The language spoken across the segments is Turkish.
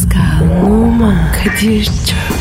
Pascal, Oman, Kadir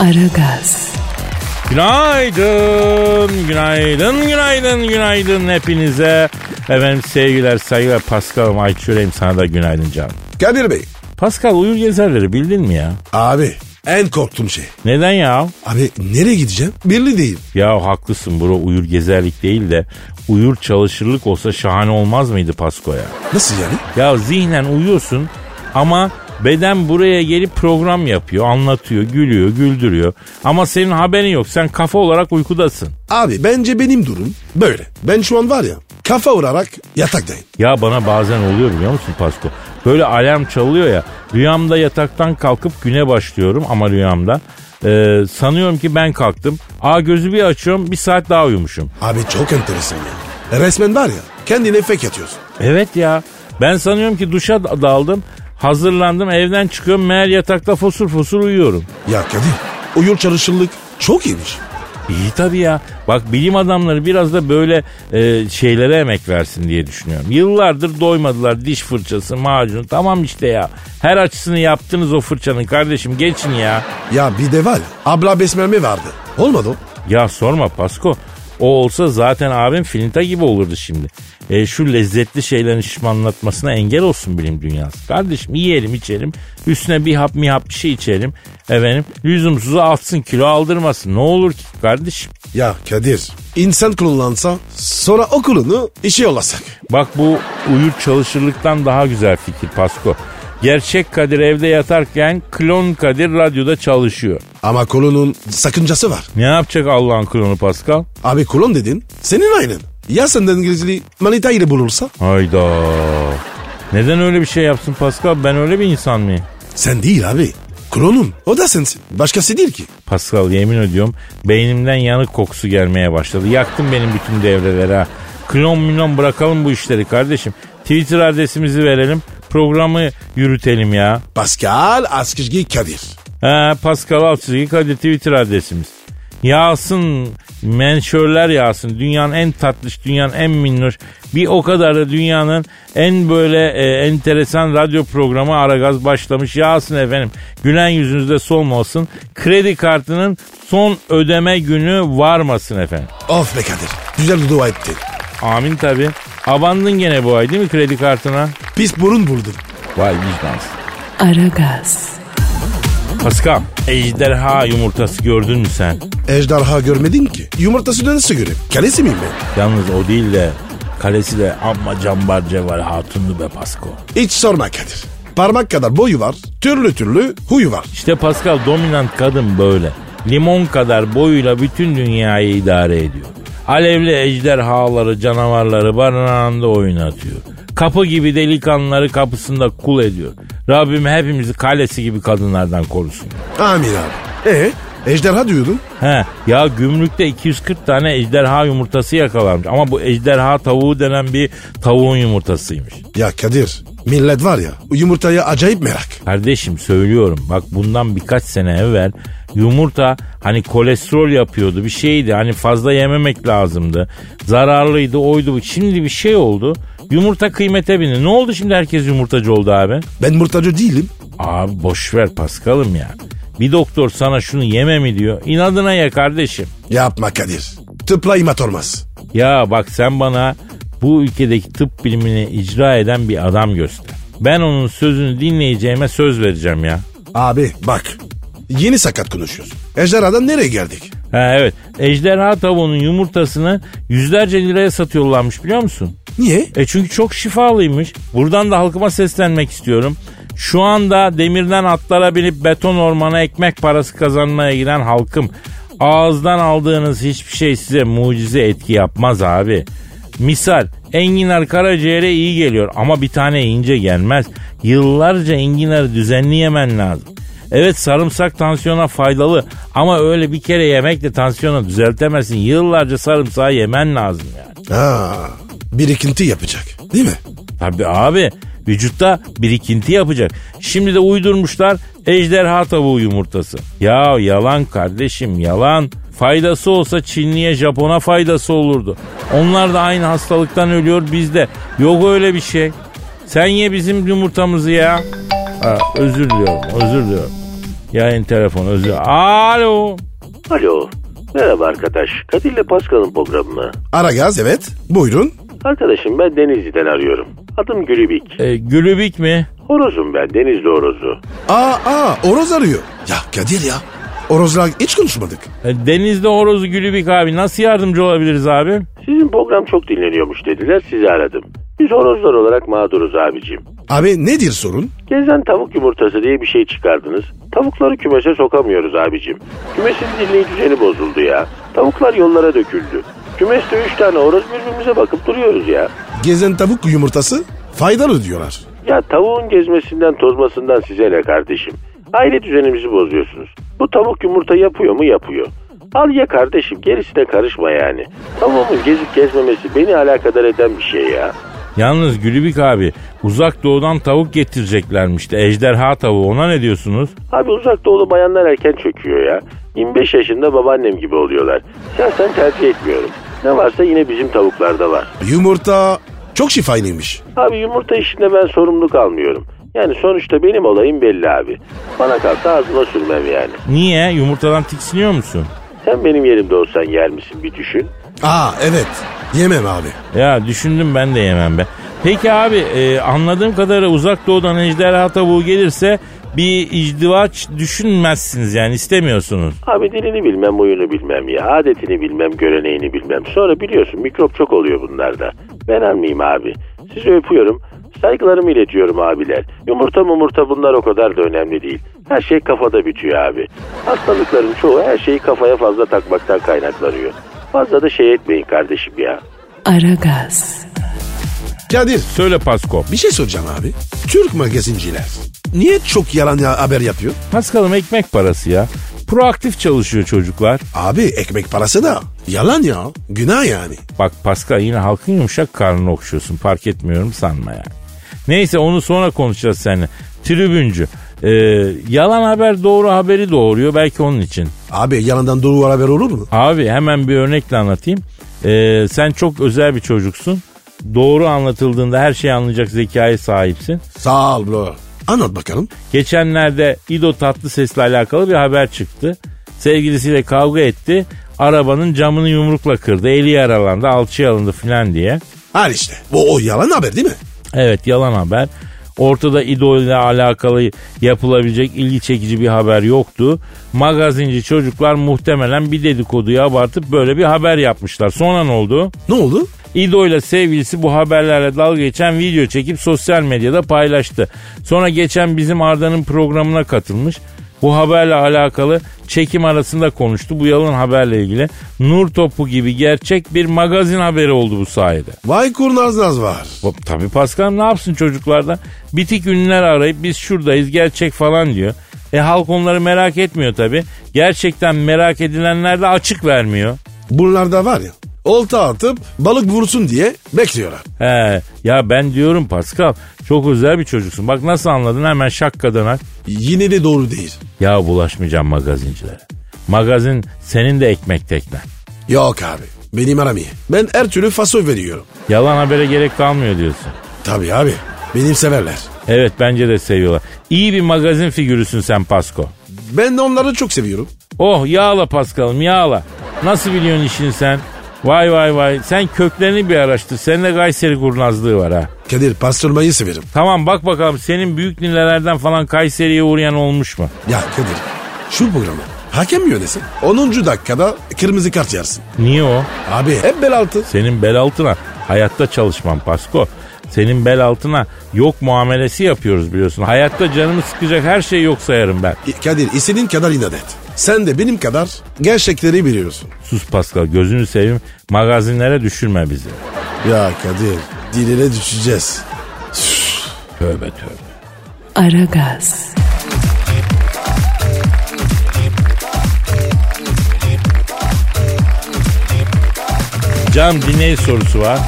Aragaz, Günaydın, günaydın, günaydın, günaydın hepinize. Efendim sevgiler, saygılar. Paskal'ım Ayçiçeğim sana da günaydın canım. Kadir Bey. Pascal uyur gezerleri bildin mi ya? Abi en korktuğum şey. Neden ya? Abi nereye gideceğim? Belli değil. Ya haklısın bro uyur gezerlik değil de uyur çalışırlık olsa şahane olmaz mıydı Pasko ya? Nasıl yani? Ya zihnen uyuyorsun ama beden buraya gelip program yapıyor, anlatıyor, gülüyor, güldürüyor. Ama senin haberin yok. Sen kafa olarak uykudasın. Abi bence benim durum böyle. Ben şu an var ya kafa vurarak yataktayım. Ya bana bazen oluyor biliyor musun Pasko? Böyle alarm çalıyor ya. Rüyamda yataktan kalkıp güne başlıyorum ama rüyamda. Ee, sanıyorum ki ben kalktım. Aa gözü bir açıyorum bir saat daha uyumuşum. Abi çok enteresan ya. Resmen var ya kendine fake atıyorsun. Evet ya ben sanıyorum ki duşa da- daldım. Hazırlandım evden çıkıyorum meğer yatakta fosur fosur uyuyorum. Ya Kadir uyur çalışırlık çok iyiymiş. İyi tabii ya. Bak bilim adamları biraz da böyle e, şeylere emek versin diye düşünüyorum. Yıllardır doymadılar diş fırçası, macun. Tamam işte ya. Her açısını yaptınız o fırçanın kardeşim geçin ya. Ya bir de var abla besmelme vardı. Olmadı o. Ya sorma Pasko. O olsa zaten abim filinta gibi olurdu şimdi. E, şu lezzetli şeylerin şişmanlatmasına engel olsun bilim dünyası. Kardeşim yiyelim içelim. Üstüne bir hap mi hap bir şey içelim. Efendim lüzumsuzu atsın kilo aldırmasın. Ne olur ki kardeşim. Ya Kadir insan kullansa sonra okulunu işe yollasak. Bak bu uyur çalışırlıktan daha güzel fikir Pasko. Gerçek Kadir evde yatarken klon Kadir radyoda çalışıyor. Ama kolunun sakıncası var. Ne yapacak Allah'ın klonu Pascal? Abi kolon dedin senin aynen. Ya senden gizli manita ile bulursa? Hayda. Neden öyle bir şey yapsın Pascal? Ben öyle bir insan mıyım? Sen değil abi. Klonun o da sensin. Başkası değil ki. Pascal yemin ediyorum beynimden yanık kokusu gelmeye başladı. Yaktın benim bütün devreleri ha. Klon milyon bırakalım bu işleri kardeşim. Twitter adresimizi verelim. Programı yürütelim ya. Pascal Askizgi Kadir. Ha, Pascal Altçizgi Kadir Twitter adresimiz. Yağsın, menşörler yağsın. Dünyanın en tatlış, dünyanın en minnoş. Bir o kadar da dünyanın en böyle e, enteresan radyo programı Aragaz başlamış. Yağsın efendim. Gülen yüzünüzde solmasın. Kredi kartının son ödeme günü varmasın efendim. Of be Kadir. Güzel dua ettin. Amin tabi. Abandın gene bu ay değil mi kredi kartına? Pis burun buldun. Vay vicdansız. Aragaz, Pascal, ejderha yumurtası gördün mü sen? Ejderha görmedin ki. Yumurtası dönesi göre. Kalesi miyim ben? Yalnız o değil de kalesi de amma cambarca var hatunlu be Pasko. Hiç sorma Kadir. Parmak kadar boyu var. Türlü türlü huyu var. İşte Pascal dominant kadın böyle. Limon kadar boyuyla bütün dünyayı idare ediyor. Alevli ejderhaları, canavarları barınağında oynatıyor. Kapı gibi delikanlıları kapısında kul ediyor. Rabbim hepimizi kalesi gibi kadınlardan korusun. Amin abi. E ejderha diyordun. He, ya gümrükte 240 tane ejderha yumurtası yakalanmış. Ama bu ejderha tavuğu denen bir tavuğun yumurtasıymış. Ya Kadir millet var ya yumurtaya acayip merak. Kardeşim söylüyorum bak bundan birkaç sene evvel yumurta hani kolesterol yapıyordu bir şeydi hani fazla yememek lazımdı zararlıydı oydu şimdi bir şey oldu yumurta kıymete bindi ne oldu şimdi herkes yumurtacı oldu abi Ben murtacı değilim. abi boş ver Paskal'ım ya bir doktor sana şunu yeme mi diyor inadına ye kardeşim Yapma Kadir. Tıpla imat olmaz. ya bak sen bana bu ülkedeki tıp bilimini icra eden bir adam göster ben onun sözünü dinleyeceğime söz vereceğim ya Abi bak yeni sakat konuşuyoruz. Ejderhadan nereye geldik? Ha evet. Ejderha tavuğunun yumurtasını yüzlerce liraya satıyorlarmış biliyor musun? Niye? E çünkü çok şifalıymış. Buradan da halkıma seslenmek istiyorum. Şu anda demirden atlara binip beton ormana ekmek parası kazanmaya giden halkım. Ağızdan aldığınız hiçbir şey size mucize etki yapmaz abi. Misal enginar karaciğere iyi geliyor ama bir tane yiyince gelmez. Yıllarca enginarı düzenli yemen lazım. Evet sarımsak tansiyona faydalı ama öyle bir kere yemekle tansiyonu düzeltemezsin. Yıllarca sarımsağı yemen lazım yani. Ha, birikinti yapacak değil mi? Tabii abi vücutta birikinti yapacak. Şimdi de uydurmuşlar ejderha tavuğu yumurtası. Ya yalan kardeşim yalan. Faydası olsa Çinliye Japon'a faydası olurdu. Onlar da aynı hastalıktan ölüyor bizde. Yok öyle bir şey. Sen ye bizim yumurtamızı ya. Ha, özür diliyorum özür diliyorum. Yayın telefonu özür Alo. Alo. Merhaba arkadaş. Kadir'le Pascal'ın programı mı? Aragaz evet. Buyurun. Arkadaşım ben Denizli'den arıyorum. Adım Gülübik. E, Gülübik mi? Horozum ben Denizli horozu. Aa, aa Oroz arıyor. Ya Kadir ya. Oroz'la hiç konuşmadık. E, Denizde horozu Gülübik abi. Nasıl yardımcı olabiliriz abi? Sizin program çok dinleniyormuş dediler sizi aradım. Biz horozlar olarak mağduruz abicim. Abi nedir sorun? Gezen tavuk yumurtası diye bir şey çıkardınız. Tavukları kümese sokamıyoruz abicim. Kümesin dinleyici düzeni bozuldu ya. Tavuklar yollara döküldü. Kümeste üç tane horoz birbirimize bakıp duruyoruz ya. Gezen tavuk yumurtası faydalı diyorlar. Ya tavuğun gezmesinden tozmasından size ne kardeşim? Aile düzenimizi bozuyorsunuz. Bu tavuk yumurta yapıyor mu yapıyor. Al ye kardeşim gerisine karışma yani. Tavuğumun gezip gezmemesi beni alakadar eden bir şey ya. Yalnız Gülübik abi uzak doğudan tavuk getireceklermişti. Ejderha tavuğu ona ne diyorsunuz? Abi uzak doğulu bayanlar erken çöküyor ya. 25 yaşında babaannem gibi oluyorlar. Şahsen tercih etmiyorum. Ne varsa yine bizim tavuklarda var. Yumurta çok şifaylıymış. Abi yumurta işinde ben sorumluluk almıyorum. Yani sonuçta benim olayım belli abi. Bana kalsa ağzıma sürmem yani. Niye? Yumurtadan tiksiniyor musun? Sen benim yerimde olsan yer misin bir düşün. Aa evet. Yemem abi. Ya düşündüm ben de yemem be. Peki abi e, anladığım kadarıyla uzak doğudan ejderha tavuğu gelirse bir izdivaç düşünmezsiniz yani istemiyorsunuz. Abi dilini bilmem, oyunu bilmem ya. Adetini bilmem, göreneğini bilmem. Sonra biliyorsun mikrop çok oluyor bunlarda. Ben almayayım abi. Sizi öpüyorum. Saygılarımı iletiyorum abiler. Yumurta mumurta bunlar o kadar da önemli değil. Her şey kafada bitiyor abi. Hastalıkların çoğu her şeyi kafaya fazla takmaktan kaynaklanıyor. Fazla da şey etmeyin kardeşim ya. Aragaz, Kadir Söyle Pasko. bir şey soracağım abi. Türk magazinciler niye çok yalan ya haber yapıyor? Paskal'ım ekmek parası ya. Proaktif çalışıyor çocuklar. Abi ekmek parası da yalan ya. Günah yani. Bak Pascal yine halkın yumuşak karnını okşuyorsun. Fark etmiyorum sanma yani. Neyse onu sonra konuşacağız seninle. Tribüncü. Ee, yalan haber doğru haberi doğuruyor belki onun için. Abi yalandan doğru haber olur mu? Abi hemen bir örnekle anlatayım. Ee, sen çok özel bir çocuksun. Doğru anlatıldığında her şeyi anlayacak zekaya sahipsin. Sağ ol bro. Anlat bakalım. Geçenlerde İdo Tatlıses'le alakalı bir haber çıktı. Sevgilisiyle kavga etti. Arabanın camını yumrukla kırdı. Eli yaralandı, alçıya alındı filan diye. Al işte. O, o yalan haber değil mi? Evet yalan haber. Ortada İdo ile alakalı yapılabilecek ilgi çekici bir haber yoktu. Magazinci çocuklar muhtemelen bir dedikoduyu abartıp böyle bir haber yapmışlar. Sonra ne oldu? Ne oldu? İdo ile sevgilisi bu haberlerle dalga geçen video çekip sosyal medyada paylaştı. Sonra geçen bizim Arda'nın programına katılmış. Bu haberle alakalı çekim arasında konuştu. Bu yalan haberle ilgili nur topu gibi gerçek bir magazin haberi oldu bu sayede. Vay kurnaz naz var. Tabii Pascal ne yapsın çocuklarda? Bitik ünlüler arayıp biz şuradayız gerçek falan diyor. E halk onları merak etmiyor tabii. Gerçekten merak edilenler de açık vermiyor. Bunlar da var ya. Olta atıp balık vursun diye bekliyorlar. He ya ben diyorum Pascal çok özel bir çocuksun. Bak nasıl anladın hemen şak kadanak. Yine de doğru değil. Ya bulaşmayacağım magazincilere. Magazin senin de ekmek teknen. Yok abi. Benim aram iyi. Ben her türlü fason veriyorum. Yalan habere gerek kalmıyor diyorsun. Tabii abi. Benim severler. Evet bence de seviyorlar. İyi bir magazin figürüsün sen Pasko. Ben de onları çok seviyorum. Oh yağla Paskal'ım yağla. Nasıl biliyorsun işini sen? Vay vay vay. Sen köklerini bir araştır. Senin de Kayseri kurnazlığı var ha. Kadir pastırmayı severim. Tamam bak bakalım senin büyük ninelerden falan Kayseri'ye uğrayan olmuş mu? Ya Kadir şu programı hakem mi yönesin? 10. dakikada kırmızı kart yersin. Niye o? Abi hep bel altı. Senin bel altına hayatta çalışmam Pasko. Senin bel altına yok muamelesi yapıyoruz biliyorsun. Hayatta canımı sıkacak her şeyi yok sayarım ben. Kadir istediğin kadar inat et. Sen de benim kadar gerçekleri biliyorsun. Sus Pascal gözünü seveyim magazinlere düşürme bizi. Ya Kadir diline düşeceğiz. Tövbe tövbe. Aragaz, Cam dinleyici sorusu var.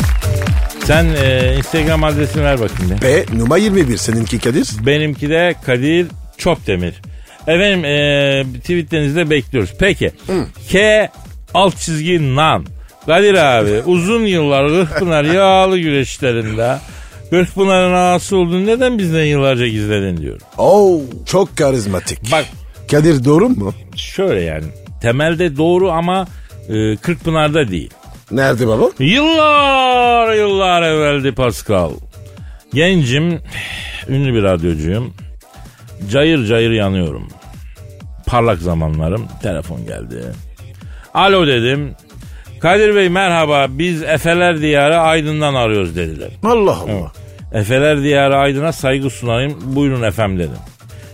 Sen e, Instagram adresini ver bakayım bir. Ve numara 21 seninki Kadir. Benimki de Kadir Çopdemir. Efendim e, tweetlerinizi de bekliyoruz. Peki. K alt çizgi nan. Kadir abi uzun yıllar Kırkpınar yağlı güreşlerinde Kırkpınar'ın ağası olduğunu neden bizden yıllarca gizledin diyor. Oo çok karizmatik. Bak Kadir doğru mu? şöyle yani temelde doğru ama e, Kırkpınar'da değil. Nerede baba? Yıllar yıllar evveldi Pascal. Gencim, ünlü bir radyocuyum. Cayır cayır yanıyorum. Parlak zamanlarım. Telefon geldi. Alo dedim. Kadir Bey merhaba biz Efeler Diyarı Aydın'dan arıyoruz dediler. Allah Allah. Efeler Diyarı Aydın'a saygı sunayım buyurun efem dedim.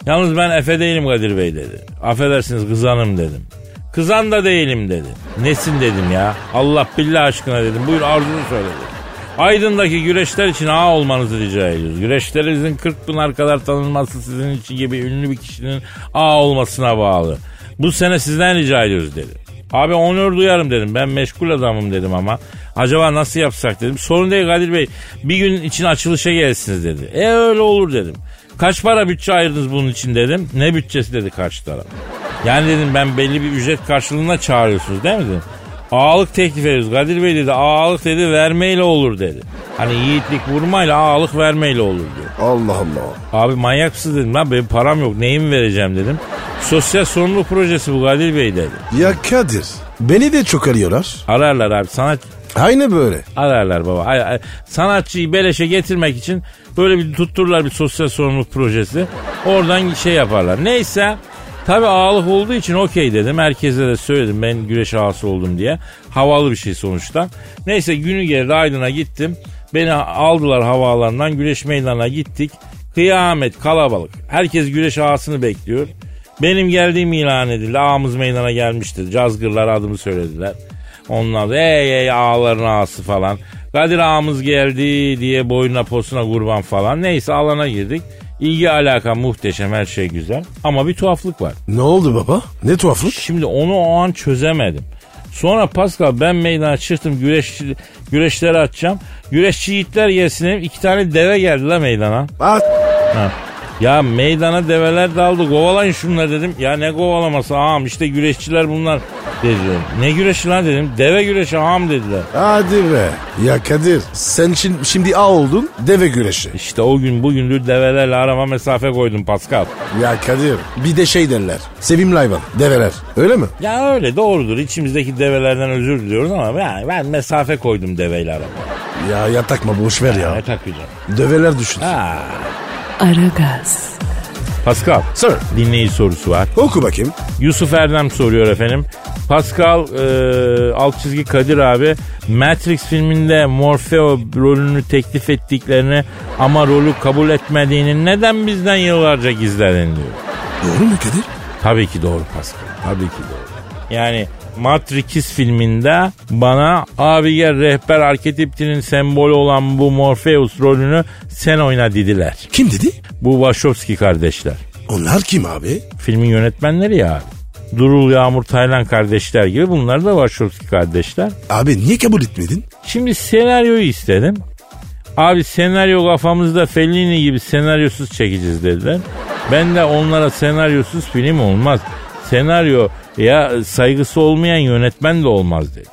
Yalnız ben Efe değilim Kadir Bey dedi. Affedersiniz kızanım dedim. Kızan da değilim dedi. Nesin dedim ya. Allah billah aşkına dedim. Buyur arzunu söyle dedim. Aydın'daki güreşler için ağa olmanızı rica ediyoruz. Güreşlerinizin 40 pınar kadar tanınması sizin için gibi ünlü bir kişinin ağa olmasına bağlı. Bu sene sizden rica ediyoruz dedi. Abi onur duyarım dedim. Ben meşgul adamım dedim ama. Acaba nasıl yapsak dedim. Sorun değil Kadir Bey. Bir gün için açılışa gelsiniz dedi. E öyle olur dedim. Kaç para bütçe ayırdınız bunun için dedim. Ne bütçesi dedi karşı taraf. Yani dedim ben belli bir ücret karşılığında çağırıyorsunuz değil mi dedim. Ağalık teklif ediyoruz. Kadir Bey dedi ağalık dedi vermeyle olur dedi. Hani yiğitlik vurmayla ağalık vermeyle olur diyor. Allah Allah. Abi manyak mısın dedim lan benim param yok neyimi vereceğim dedim. Sosyal sorumluluk projesi bu Kadir Bey dedi. Ya Kadir beni de çok arıyorlar. Ararlar abi sanat Aynı böyle. ararlar baba. Sanatçıyı beleşe getirmek için böyle bir tuttururlar bir sosyal sorumluluk projesi. Oradan şey yaparlar. Neyse tabi ağalık olduğu için okey dedim. Herkese de söyledim ben güreş ağası oldum diye. Havalı bir şey sonuçta. Neyse günü geldi Aydın'a gittim. Beni aldılar havaalanından güreş meydanına gittik. Kıyamet kalabalık. Herkes güreş ağasını bekliyor. Benim geldiğim ilan edildi. Ağamız meydana gelmiştir. Cazgırlar adımı söylediler. Onlar da ey ey ağaların ağası falan. Kadir ağamız geldi diye boynuna posuna kurban falan. Neyse alana girdik. İlgi alaka muhteşem her şey güzel. Ama bir tuhaflık var. Ne oldu baba? Ne tuhaflık? Şimdi onu o an çözemedim. Sonra Pascal ben meydana çıktım güreş, güreşleri atacağım. Güreşçi yiğitler gelsin iki tane deve geldi la meydana. Ha. Ya meydana develer daldı kovalayın şunları dedim. Ya ne kovalaması ağam işte güreşçiler bunlar dediler. Ne güreşi lan dedim. Deve güreşi ağam dediler. hadi be. Ya Kadir sen şin- şimdi A oldun deve güreşi. İşte o gün bugündür develerle arama mesafe koydum Pascal. Ya Kadir bir de şey derler. Sevimli hayvan develer öyle mi? Ya öyle doğrudur. İçimizdeki develerden özür diliyoruz ama yani ben mesafe koydum deveyle arama. Ya ya takma boş ver ya. Ne takacağım? Döveler düşün. Ha. Aragaz, Pascal Sir dinleyici sorusu var. oku bakayım. Yusuf Erdem soruyor efendim. Pascal e, alt çizgi Kadir abi Matrix filminde Morfeo rolünü teklif ettiklerini ama rolü kabul etmediğini neden bizden yıllarca gizledin diyor. Doğru mu Kadir? Tabii ki doğru Pascal. Tabii ki doğru. Yani Matrix filminde bana abi gel rehber arketiptinin sembolü olan bu Morpheus rolünü sen oyna dediler. Kim dedi? Bu Wachowski kardeşler. Onlar kim abi? Filmin yönetmenleri ya abi. Durul Yağmur Taylan kardeşler gibi bunlar da Wachowski kardeşler. Abi niye kabul etmedin? Şimdi senaryoyu istedim. Abi senaryo kafamızda Fellini gibi senaryosuz çekeceğiz dediler. Ben de onlara senaryosuz film olmaz. Senaryo ya saygısı olmayan yönetmen de olmaz dedi.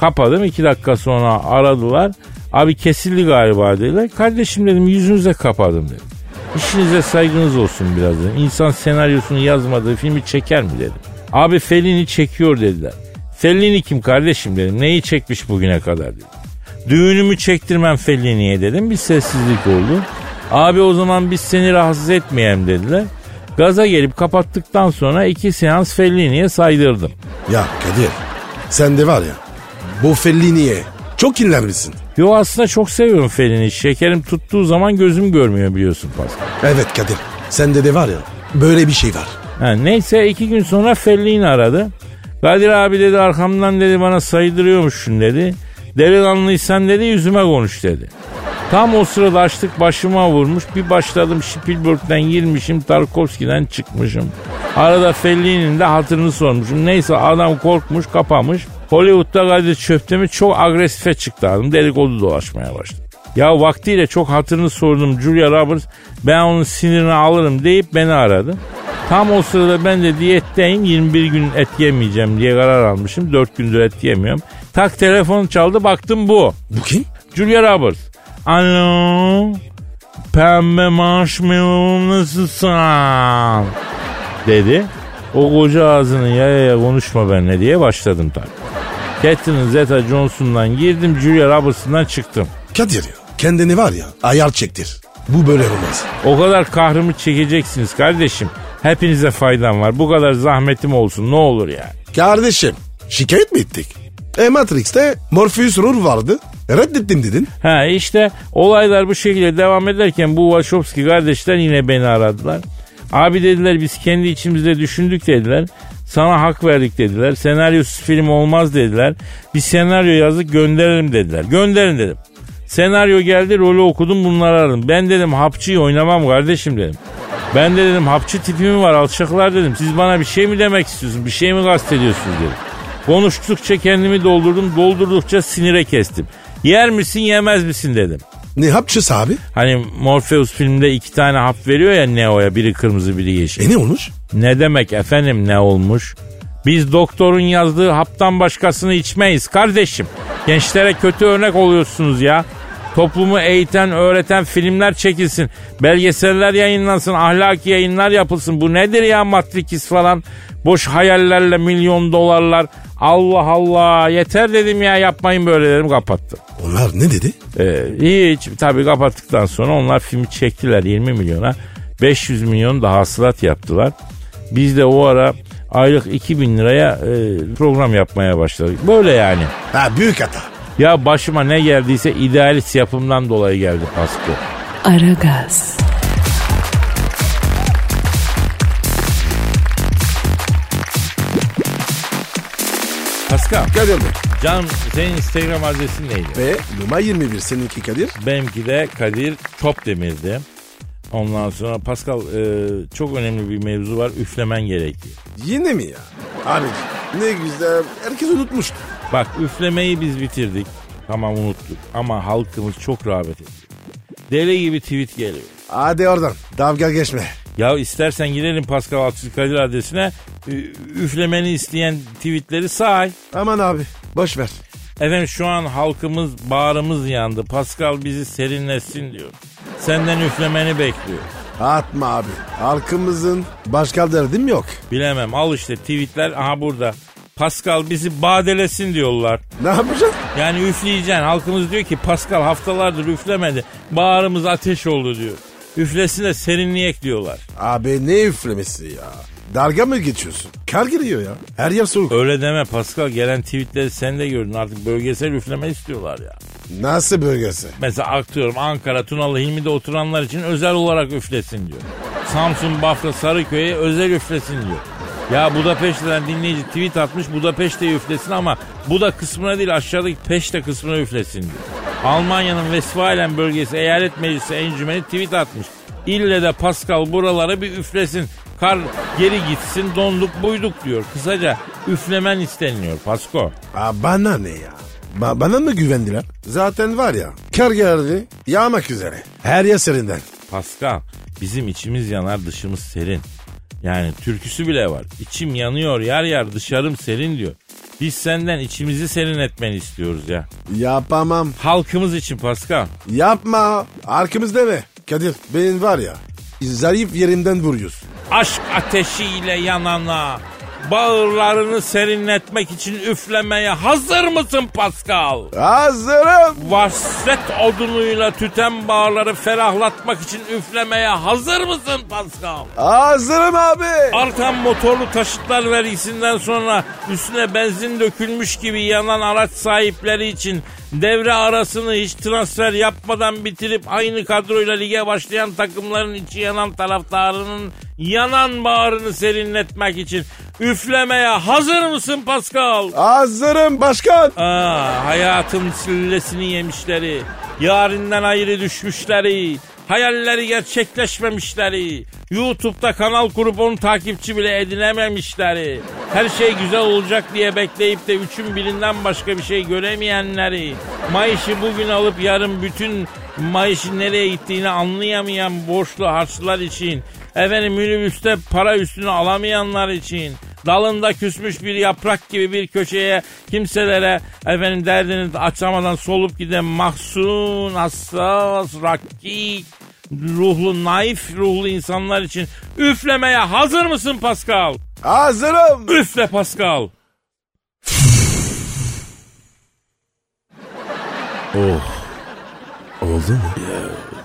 Kapadım iki dakika sonra aradılar. Abi kesildi galiba dediler. Kardeşim dedim yüzünüze kapadım dedim. İşinize saygınız olsun biraz dedim. İnsan senaryosunu yazmadığı filmi çeker mi dedim. Abi Fellini çekiyor dediler. Fellini kim kardeşim dedim. Neyi çekmiş bugüne kadar dedim. Düğünümü çektirmem Fellini'ye dedim. Bir sessizlik oldu. Abi o zaman biz seni rahatsız etmeyelim dediler. Gaza gelip kapattıktan sonra iki seans Fellini'ye saydırdım. Ya Kadir sen de var ya bu Fellini'ye çok kinlenmişsin. Yo aslında çok seviyorum Fellini. Şekerim tuttuğu zaman gözüm görmüyor biliyorsun Pascal. Evet Kadir sende de var ya böyle bir şey var. Ha, neyse iki gün sonra Fellini aradı. Kadir abi dedi arkamdan dedi bana saydırıyormuşsun dedi. Delikanlıysan dedi yüzüme konuş dedi. Tam o sırada açlık başıma vurmuş. Bir başladım Spielberg'den girmişim. Tarkovski'den çıkmışım. Arada Fellini'nin de hatırını sormuşum. Neyse adam korkmuş kapamış. Hollywood'da Kadir Çöptemir çok agresife çıktı adam. Dedikodu dolaşmaya başladı. Ya vaktiyle çok hatırını sordum Julia Roberts. Ben onun sinirini alırım deyip beni aradı. Tam o sırada ben de diyetteyim 21 gün et yemeyeceğim diye karar almışım. 4 gündür et yemiyorum. Tak telefon çaldı baktım bu. Bu kim? Julia Roberts. Alo. Pembe marshmallow nasılsın? Dedi. O koca ağzını yaya yaya konuşma benimle diye başladım tabii. Catherine Zeta Johnson'dan girdim Julia Roberts'ından çıktım. Kadir ya. Kendini var ya ayar çektir. Bu böyle olmaz. O kadar kahrımı çekeceksiniz kardeşim. Hepinize faydam var. Bu kadar zahmetim olsun ne olur ya. Kardeşim şikayet mi ettik? E Matrix'te Morpheus rol vardı. Reddettim dedin. Ha işte olaylar bu şekilde devam ederken bu Wachowski kardeşler yine beni aradılar. Abi dediler biz kendi içimizde düşündük dediler. Sana hak verdik dediler. Senaryosuz film olmaz dediler. Bir senaryo yazdık gönderelim dediler. Gönderin dedim. Senaryo geldi rolü okudum bunları aradım. Ben dedim hapçıyı oynamam kardeşim dedim. Ben de dedim hapçı tipimi var alçaklar dedim. Siz bana bir şey mi demek istiyorsunuz? Bir şey mi kastediyorsunuz dedim. Konuştukça kendimi doldurdum. Doldurdukça sinire kestim. Yer misin yemez misin dedim. Ne hapçısı abi? Hani Morpheus filmde iki tane hap veriyor ya Neo'ya biri kırmızı biri yeşil. E ne olmuş? Ne demek efendim ne olmuş? Biz doktorun yazdığı haptan başkasını içmeyiz kardeşim. Gençlere kötü örnek oluyorsunuz ya. Toplumu eğiten, öğreten filmler çekilsin. Belgeseller yayınlansın, ahlaki yayınlar yapılsın. Bu nedir ya Matrix falan? Boş hayallerle milyon dolarlar. Allah Allah yeter dedim ya yapmayın böyle dedim kapattım. Onlar ne dedi? Ee, hiç tabii kapattıktan sonra onlar filmi çektiler 20 milyona. 500 milyon da hasılat yaptılar. Biz de o ara aylık 2000 liraya e, program yapmaya başladık. Böyle yani. Ha büyük hata. Ya başıma ne geldiyse idealist yapımdan dolayı geldi Pasko. Aragaz, Pascal, Kadir Bey. canım senin Instagram adresin neydi? Ve numara 21 seninki Kadir. Benimki de Kadir Topdemir'di. Ondan sonra Pascal e, çok önemli bir mevzu var. Üflemen gerekiyor. Yine mi ya? Abi ne güzel. Herkes unutmuştu. Bak üflemeyi biz bitirdik. Tamam unuttuk. Ama halkımız çok rağbet ediyor. Deli gibi tweet geliyor. Hadi oradan. Dalga geçme. Ya istersen girelim Pascal Altçı Kadir adresine. Üflemeni isteyen tweetleri say. Aman abi boş ver. Efendim şu an halkımız bağrımız yandı. Pascal bizi serinlesin diyor. Senden üflemeni bekliyor. Atma abi. Halkımızın başka derdim yok. Bilemem al işte tweetler aha burada. Pascal bizi badelesin diyorlar. Ne yapacaksın? Yani üfleyeceksin. Halkımız diyor ki Pascal haftalardır üflemedi. Bağrımız ateş oldu diyor. Üflesin de serinleyek diyorlar. Abi ne üflemesi ya? Dalga mı geçiyorsun? Kar giriyor ya. Her yer soğuk. Öyle deme Pascal. Gelen tweetleri sen de gördün. Artık bölgesel üfleme istiyorlar ya. Nasıl bölgesi? Mesela aktıyorum Ankara, Tunalı, Hilmi'de oturanlar için özel olarak üflesin diyor. Samsun, Bafra, Sarıköy'e özel üflesin diyor. Ya Budapeşte'den dinleyici tweet atmış Budapeşte'yi üflesin ama Buda kısmına değil aşağıdaki Peşte kısmına üflesin diyor. Almanya'nın Westfalen bölgesi eyalet meclisi encümeni tweet atmış. İlle de Pascal buraları bir üflesin. Kar geri gitsin donduk buyduk diyor. Kısaca üflemen isteniyor Pasko. Aa, bana ne ya? Ba- bana mı güvendiler? Zaten var ya. Kar geldi. Yağmak üzere. Her yer serinden. Pascal bizim içimiz yanar dışımız serin. Yani türküsü bile var. İçim yanıyor yar yar dışarım serin diyor. Biz senden içimizi serin etmeni istiyoruz ya. Yapamam. Halkımız için Pascal. Yapma. Arkamızda mi? Kadir benim var ya. Zarif yerinden vuruyorsun. Aşk ateşiyle yanana bağırlarını serinletmek için üflemeye hazır mısın Pascal? Hazırım. Vasret odunuyla tüten bağırları ferahlatmak için üflemeye hazır mısın Pascal? Hazırım abi. Artan motorlu taşıtlar vergisinden sonra üstüne benzin dökülmüş gibi yanan araç sahipleri için devre arasını hiç transfer yapmadan bitirip aynı kadroyla lige başlayan takımların içi yanan taraftarının yanan bağrını serinletmek için üflemeye hazır mısın Pascal? Hazırım başkan. Aa, hayatın sillesini yemişleri, yarinden ayrı düşmüşleri, hayalleri gerçekleşmemişleri, YouTube'da kanal kurup onu takipçi bile edinememişleri, her şey güzel olacak diye bekleyip de üçün birinden başka bir şey göremeyenleri, Mayış'ı bugün alıp yarın bütün Mayış'ın nereye gittiğini anlayamayan borçlu harçlılar için, efendim minibüste para üstünü alamayanlar için, dalında küsmüş bir yaprak gibi bir köşeye kimselere efendim derdini açamadan solup giden mahzun, hassas, rakik, ruhlu, naif ruhlu insanlar için üflemeye hazır mısın Pascal? Hazırım. Üfle Pascal. Oldu mu?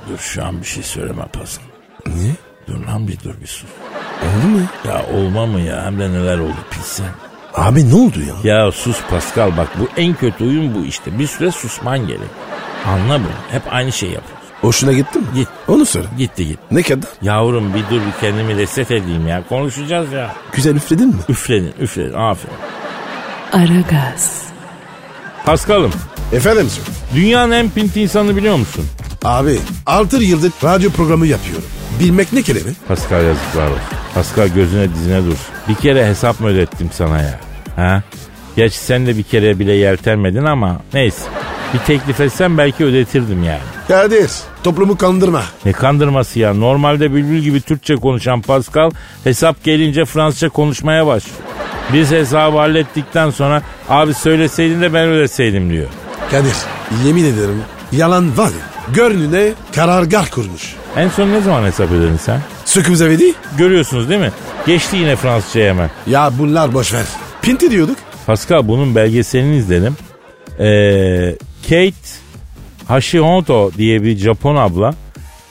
Dur şu an bir şey söyleme Pascal. Niye? Dur lan bir dur bir sus. Oldu mu? Ya olma mı ya hem de neler oldu pilsen. Abi ne oldu ya? Ya sus Pascal bak bu en kötü oyun bu işte. Bir süre susman gerek. Anla bunu. Hep aynı şey yapıyoruz. Hoşuna gitti mi? Git. Onu söyle. Gitti git. Ne kadar? Yavrum bir dur bir kendimi reset edeyim ya. Konuşacağız ya. Güzel üfledin mi? Üfledin üfledin aferin. Aragaz, Pascal'ım Efendim dünyanın en pinti insanı biliyor musun? Abi 6 yıldır radyo programı yapıyorum. Bilmek ne kelime? Pascal yazıklar olsun. Pascal gözüne dizine dursun. Bir kere hesap mı ödettim sana ya? Ha? Gerçi sen de bir kere bile yeltenmedin ama neyse. Bir teklif etsem belki ödetirdim yani. Kadir toplumu kandırma. Ne kandırması ya? Normalde bülbül gibi Türkçe konuşan Pascal hesap gelince Fransızca konuşmaya başlıyor. Biz hesabı hallettikten sonra abi söyleseydin de ben ödeseydim diyor. Kadir yemin ederim yalan var ya. Gönlüne karargah kurmuş. En son ne zaman hesap ödedin sen? Süküm zevedi? Görüyorsunuz değil mi? Geçti yine Fransızcaya hemen. Ya bunlar boş ver. Pinti diyorduk. Pascal bunun belgeselini izledim. Ee, Kate Hashimoto diye bir Japon abla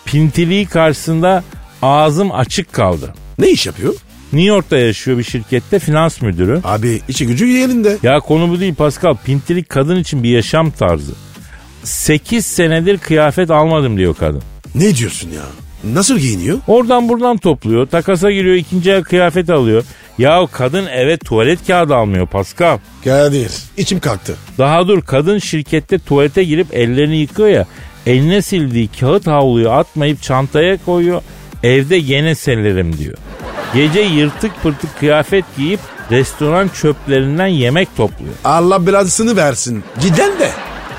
pintiliği karşısında ağzım açık kaldı. Ne iş yapıyor? New York'ta yaşıyor bir şirkette finans müdürü. Abi içi gücü yerinde. Ya konu bu değil Pascal. Pintilik kadın için bir yaşam tarzı. 8 senedir kıyafet almadım diyor kadın. Ne diyorsun ya? Nasıl giyiniyor? Oradan buradan topluyor. Takasa giriyor ikinci el kıyafet alıyor. Ya kadın eve tuvalet kağıdı almıyor Pascal. Kadir içim kalktı. Daha dur kadın şirkette tuvalete girip ellerini yıkıyor ya. Eline sildiği kağıt havluyu atmayıp çantaya koyuyor. Evde gene selerim diyor. Gece yırtık pırtık kıyafet giyip restoran çöplerinden yemek topluyor. Allah belasını versin. Giden de.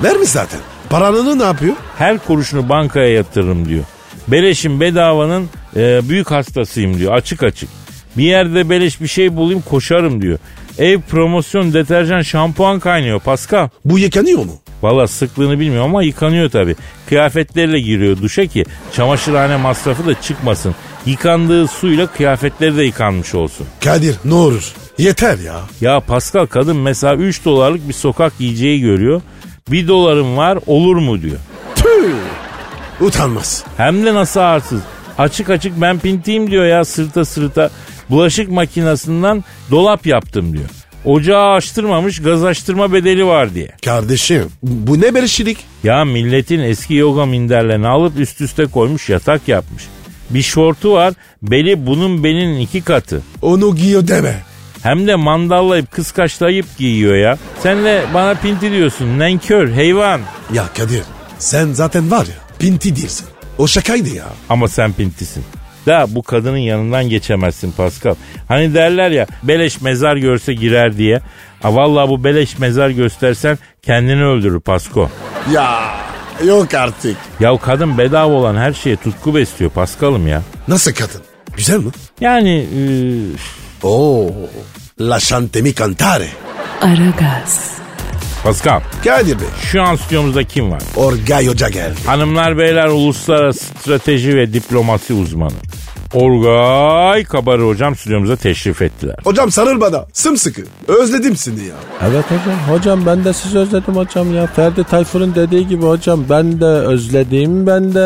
Vermiş zaten. Paranını ne yapıyor? Her kuruşunu bankaya yatırırım diyor. Beleşin bedavanın e, büyük hastasıyım diyor açık açık. Bir yerde beleş bir şey bulayım koşarım diyor. Ev promosyon deterjan şampuan kaynıyor Pascal. Bu yıkanıyor mu? Valla sıklığını bilmiyorum ama yıkanıyor tabi. Kıyafetleriyle giriyor duşa ki çamaşırhane masrafı da çıkmasın. Yıkandığı suyla kıyafetleri de yıkanmış olsun. Kadir ne olur. Yeter ya. Ya Pascal kadın mesela 3 dolarlık bir sokak yiyeceği görüyor. 1 dolarım var olur mu diyor. Tüh. Utanmaz. Hem de nasıl arsız. Açık açık ben pintiyim diyor ya sırta sırta. Bulaşık makinesinden dolap yaptım diyor. Ocağı açtırmamış gaz açtırma bedeli var diye. Kardeşim bu ne berişilik? Ya milletin eski yoga minderlerini alıp üst üste koymuş yatak yapmış. Bir şortu var beli bunun belinin iki katı. Onu giyiyor deme. Hem de mandallayıp kıskaçlayıp giyiyor ya. Sen de bana pinti diyorsun nenkör hayvan. Ya Kadir sen zaten var ya pinti değilsin. O şakaydı ya. Ama sen pintisin. Da bu kadının yanından geçemezsin Pascal. Hani derler ya beleş mezar görse girer diye. Ha vallahi bu beleş mezar göstersen kendini öldürür Pasko. Ya yok artık. Ya kadın bedava olan her şeye tutku besliyor Paskal'ım ya. Nasıl kadın? Güzel mi? Yani e, Oo. La chantemi cantare. Aragaz, Pascal Kadir Bey. şu an stüdyomuzda kim var? Orgay Hoca geldi. Hanımlar beyler uluslararası strateji ve diplomasi uzmanı. Orgay Kabarı hocam stüdyomuza teşrif ettiler. Hocam sarıl bana. Sımsıkı. Özledim seni ya. Evet hocam. Hocam ben de sizi özledim hocam ya. Ferdi Tayfur'un dediği gibi hocam ben de özledim ben de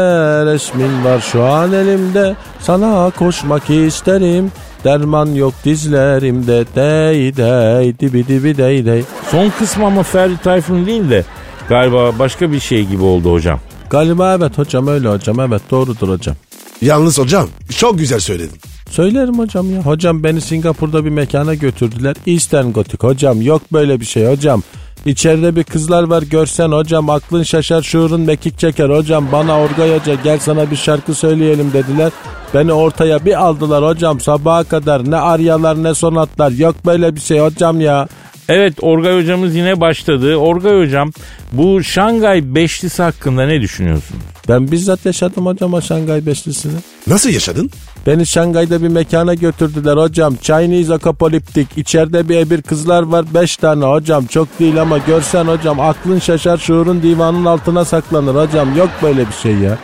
resmin var şu an elimde. Sana koşmak isterim. Derman yok dizlerimde dey dey dibi dibi dey dey. Son kısmı ama Ferdi Tayfun değil de Galiba başka bir şey gibi oldu hocam. Galiba evet hocam öyle hocam evet doğrudur hocam. Yalnız hocam çok güzel söyledin. Söylerim hocam ya. Hocam beni Singapur'da bir mekana götürdüler. Eastern Gothic hocam yok böyle bir şey hocam. İçeride bir kızlar var görsen hocam aklın şaşar şuurun mekik çeker hocam bana Orgay Hoca gel sana bir şarkı söyleyelim dediler. Beni ortaya bir aldılar hocam sabaha kadar ne aryalar ne sonatlar yok böyle bir şey hocam ya. Evet Orgay hocamız yine başladı. Orgay hocam bu Şangay Beşlisi hakkında ne düşünüyorsunuz? Ben bizzat yaşadım hocam o Şangay Beşlisi'ni. Nasıl yaşadın? Beni Şangay'da bir mekana götürdüler hocam. Chinese Apocalyptic. İçeride bir ebir kızlar var. Beş tane hocam. Çok değil ama görsen hocam aklın şaşar şuurun divanın altına saklanır hocam. Yok böyle bir şey ya.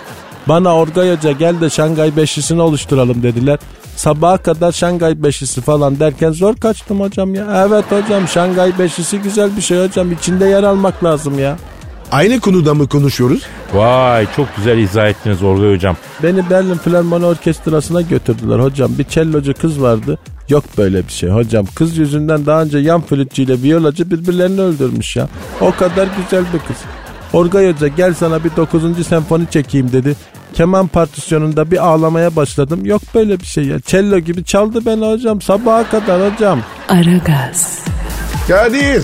Bana Orgay Hoca gel de Şangay Beşlisi'ni oluşturalım dediler. Sabaha kadar Şangay Beşlisi falan derken zor kaçtım hocam ya. Evet hocam Şangay Beşlisi güzel bir şey hocam. İçinde yer almak lazım ya. Aynı konuda mı konuşuyoruz? Vay çok güzel izah ettiniz Orgay hocam. Beni Berlin Filarmoni Orkestrası'na götürdüler hocam. Bir cellocu kız vardı. Yok böyle bir şey hocam. Kız yüzünden daha önce yan flütçüyle viyolacı birbirlerini öldürmüş ya. O kadar güzel bir kız. Orgay Hoca gel sana bir 9. senfoni çekeyim dedi. Keman partisyonunda bir ağlamaya başladım. Yok böyle bir şey ya. Cello gibi çaldı beni hocam. Sabaha kadar hocam. Aragaz, Kadir.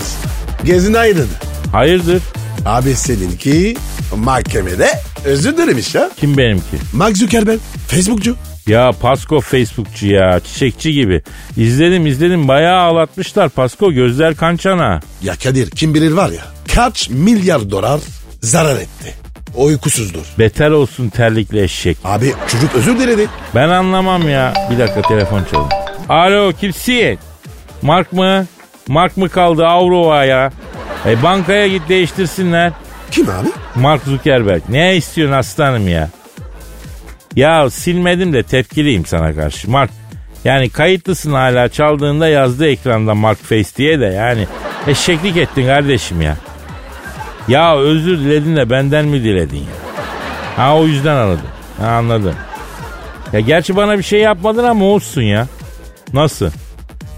Gezin aydın. Hayırdır? Abi seninki mahkemede özür dilemiş ya. Kim benimki? Mark Zuckerberg. Facebookcu. Ya Pasko Facebookçu ya çiçekçi gibi. İzledim izledim bayağı ağlatmışlar Pasko gözler kançana. Ya Kadir kim bilir var ya kaç milyar dolar zarar etti. O uykusuzdur. Beter olsun terlikli eşek. Abi çocuk özür diledi. Ben anlamam ya. Bir dakika telefon çalın. Alo kimsin? Mark mı? Mark mı kaldı Avrova ya? E bankaya git değiştirsinler. Kim abi? Mark Zuckerberg. Ne istiyorsun aslanım ya? Ya silmedim de tepkiliyim sana karşı. Mark yani kayıtlısın hala çaldığında yazdı ekranda Mark Face diye de yani eşeklik ettin kardeşim ya. Ya özür diledin de benden mi diledin ya? Ha o yüzden aradım. Ha anladım. Ya gerçi bana bir şey yapmadın ama olsun ya. Nasıl?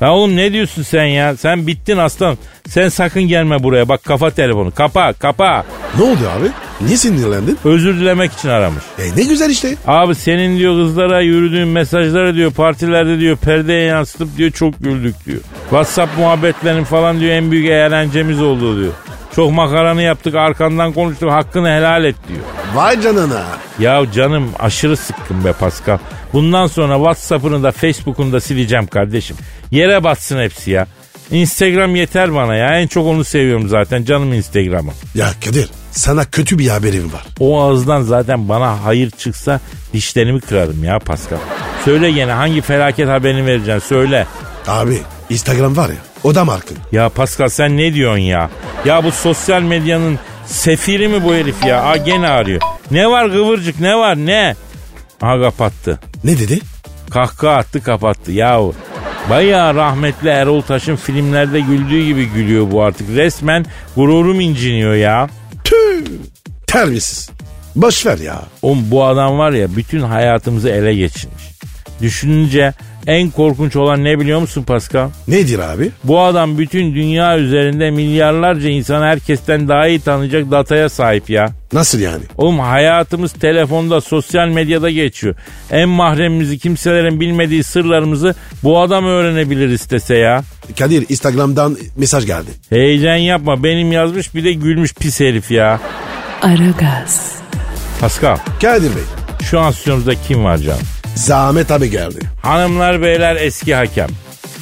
Ya oğlum ne diyorsun sen ya? Sen bittin aslan. Sen sakın gelme buraya. Bak kafa telefonu. Kapa kapa. Ne oldu abi? Niye sinirlendin? Özür dilemek için aramış. E ne güzel işte. Abi senin diyor kızlara yürüdüğün mesajları diyor partilerde diyor perdeye yansıtıp diyor çok güldük diyor. WhatsApp muhabbetlerin falan diyor en büyük eğlencemiz oldu diyor. Çok makaranı yaptık arkandan konuştuk hakkını helal et diyor. Vay canına. Ya canım aşırı sıkkın be Pascal. Bundan sonra WhatsApp'ını da Facebook'unu da sileceğim kardeşim. Yere batsın hepsi ya. Instagram yeter bana ya. En çok onu seviyorum zaten. Canım Instagram'ı. Ya Kadir sana kötü bir haberim var. O ağızdan zaten bana hayır çıksa dişlerimi kırarım ya Pascal. Söyle gene hangi felaket haberini vereceksin söyle. Abi Instagram var ya o da markın. Ya Pascal sen ne diyorsun ya? Ya bu sosyal medyanın sefiri mi bu herif ya? Aa gene arıyor. Ne var kıvırcık ne var ne? Aha kapattı. Ne dedi? Kahkaha attı kapattı. Yahu Bayağı rahmetli Erol Taş'ın filmlerde güldüğü gibi gülüyor bu artık. Resmen gururum inciniyor ya. Tüh. Terbiyesiz. Boş ver ya. Oğlum bu adam var ya bütün hayatımızı ele geçirmiş. Düşününce en korkunç olan ne biliyor musun Pascal? Nedir abi? Bu adam bütün dünya üzerinde milyarlarca insan herkesten daha iyi tanıyacak dataya sahip ya. Nasıl yani? Oğlum hayatımız telefonda, sosyal medyada geçiyor. En mahremimizi, kimselerin bilmediği sırlarımızı bu adam öğrenebilir istese ya. Kadir Instagram'dan mesaj geldi. Heyecan yapma benim yazmış bir de gülmüş pis herif ya. Aragaz, Pascal Kadir Bey. şu an stüdyomuzda kim var canım? Zahmet abi geldi. Hanımlar beyler eski hakem,